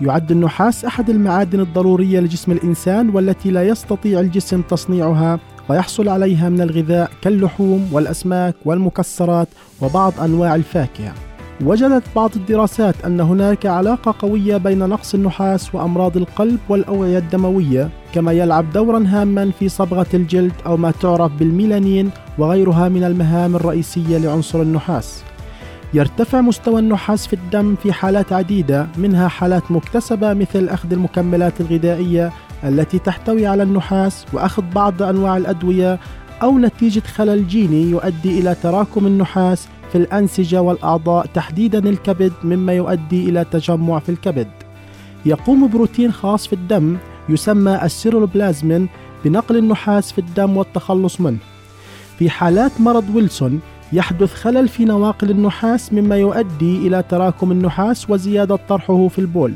يعد النحاس أحد المعادن الضرورية لجسم الإنسان والتي لا يستطيع الجسم تصنيعها ويحصل عليها من الغذاء كاللحوم والأسماك والمكسرات وبعض أنواع الفاكهة. وجدت بعض الدراسات أن هناك علاقة قوية بين نقص النحاس وأمراض القلب والأوعية الدموية كما يلعب دورا هاما في صبغة الجلد أو ما تعرف بالميلانين وغيرها من المهام الرئيسية لعنصر النحاس. يرتفع مستوى النحاس في الدم في حالات عديدة منها حالات مكتسبة مثل أخذ المكملات الغذائية التي تحتوي على النحاس وأخذ بعض أنواع الأدوية أو نتيجة خلل جيني يؤدي إلى تراكم النحاس في الأنسجة والأعضاء تحديدا الكبد مما يؤدي إلى تجمع في الكبد. يقوم بروتين خاص في الدم يسمى السيرولوبلازمين بنقل النحاس في الدم والتخلص منه. في حالات مرض ويلسون يحدث خلل في نواقل النحاس مما يؤدي إلى تراكم النحاس وزيادة طرحه في البول.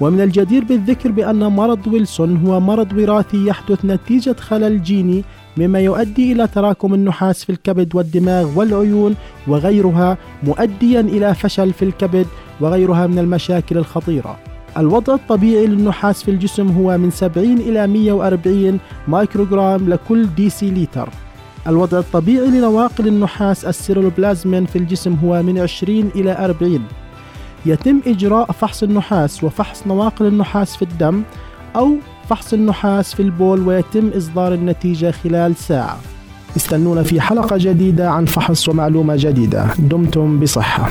ومن الجدير بالذكر بأن مرض ويلسون هو مرض وراثي يحدث نتيجة خلل جيني مما يؤدي إلى تراكم النحاس في الكبد والدماغ والعيون وغيرها مؤديا إلى فشل في الكبد وغيرها من المشاكل الخطيرة. الوضع الطبيعي للنحاس في الجسم هو من 70 إلى 140 مايكروغرام لكل ديسي لتر الوضع الطبيعي لنواقل النحاس السيرولوبلازمين في الجسم هو من 20 إلى 40 يتم إجراء فحص النحاس وفحص نواقل النحاس في الدم أو فحص النحاس في البول ويتم إصدار النتيجة خلال ساعة. استنونا في حلقة جديدة عن فحص ومعلومة جديدة. دمتم بصحة.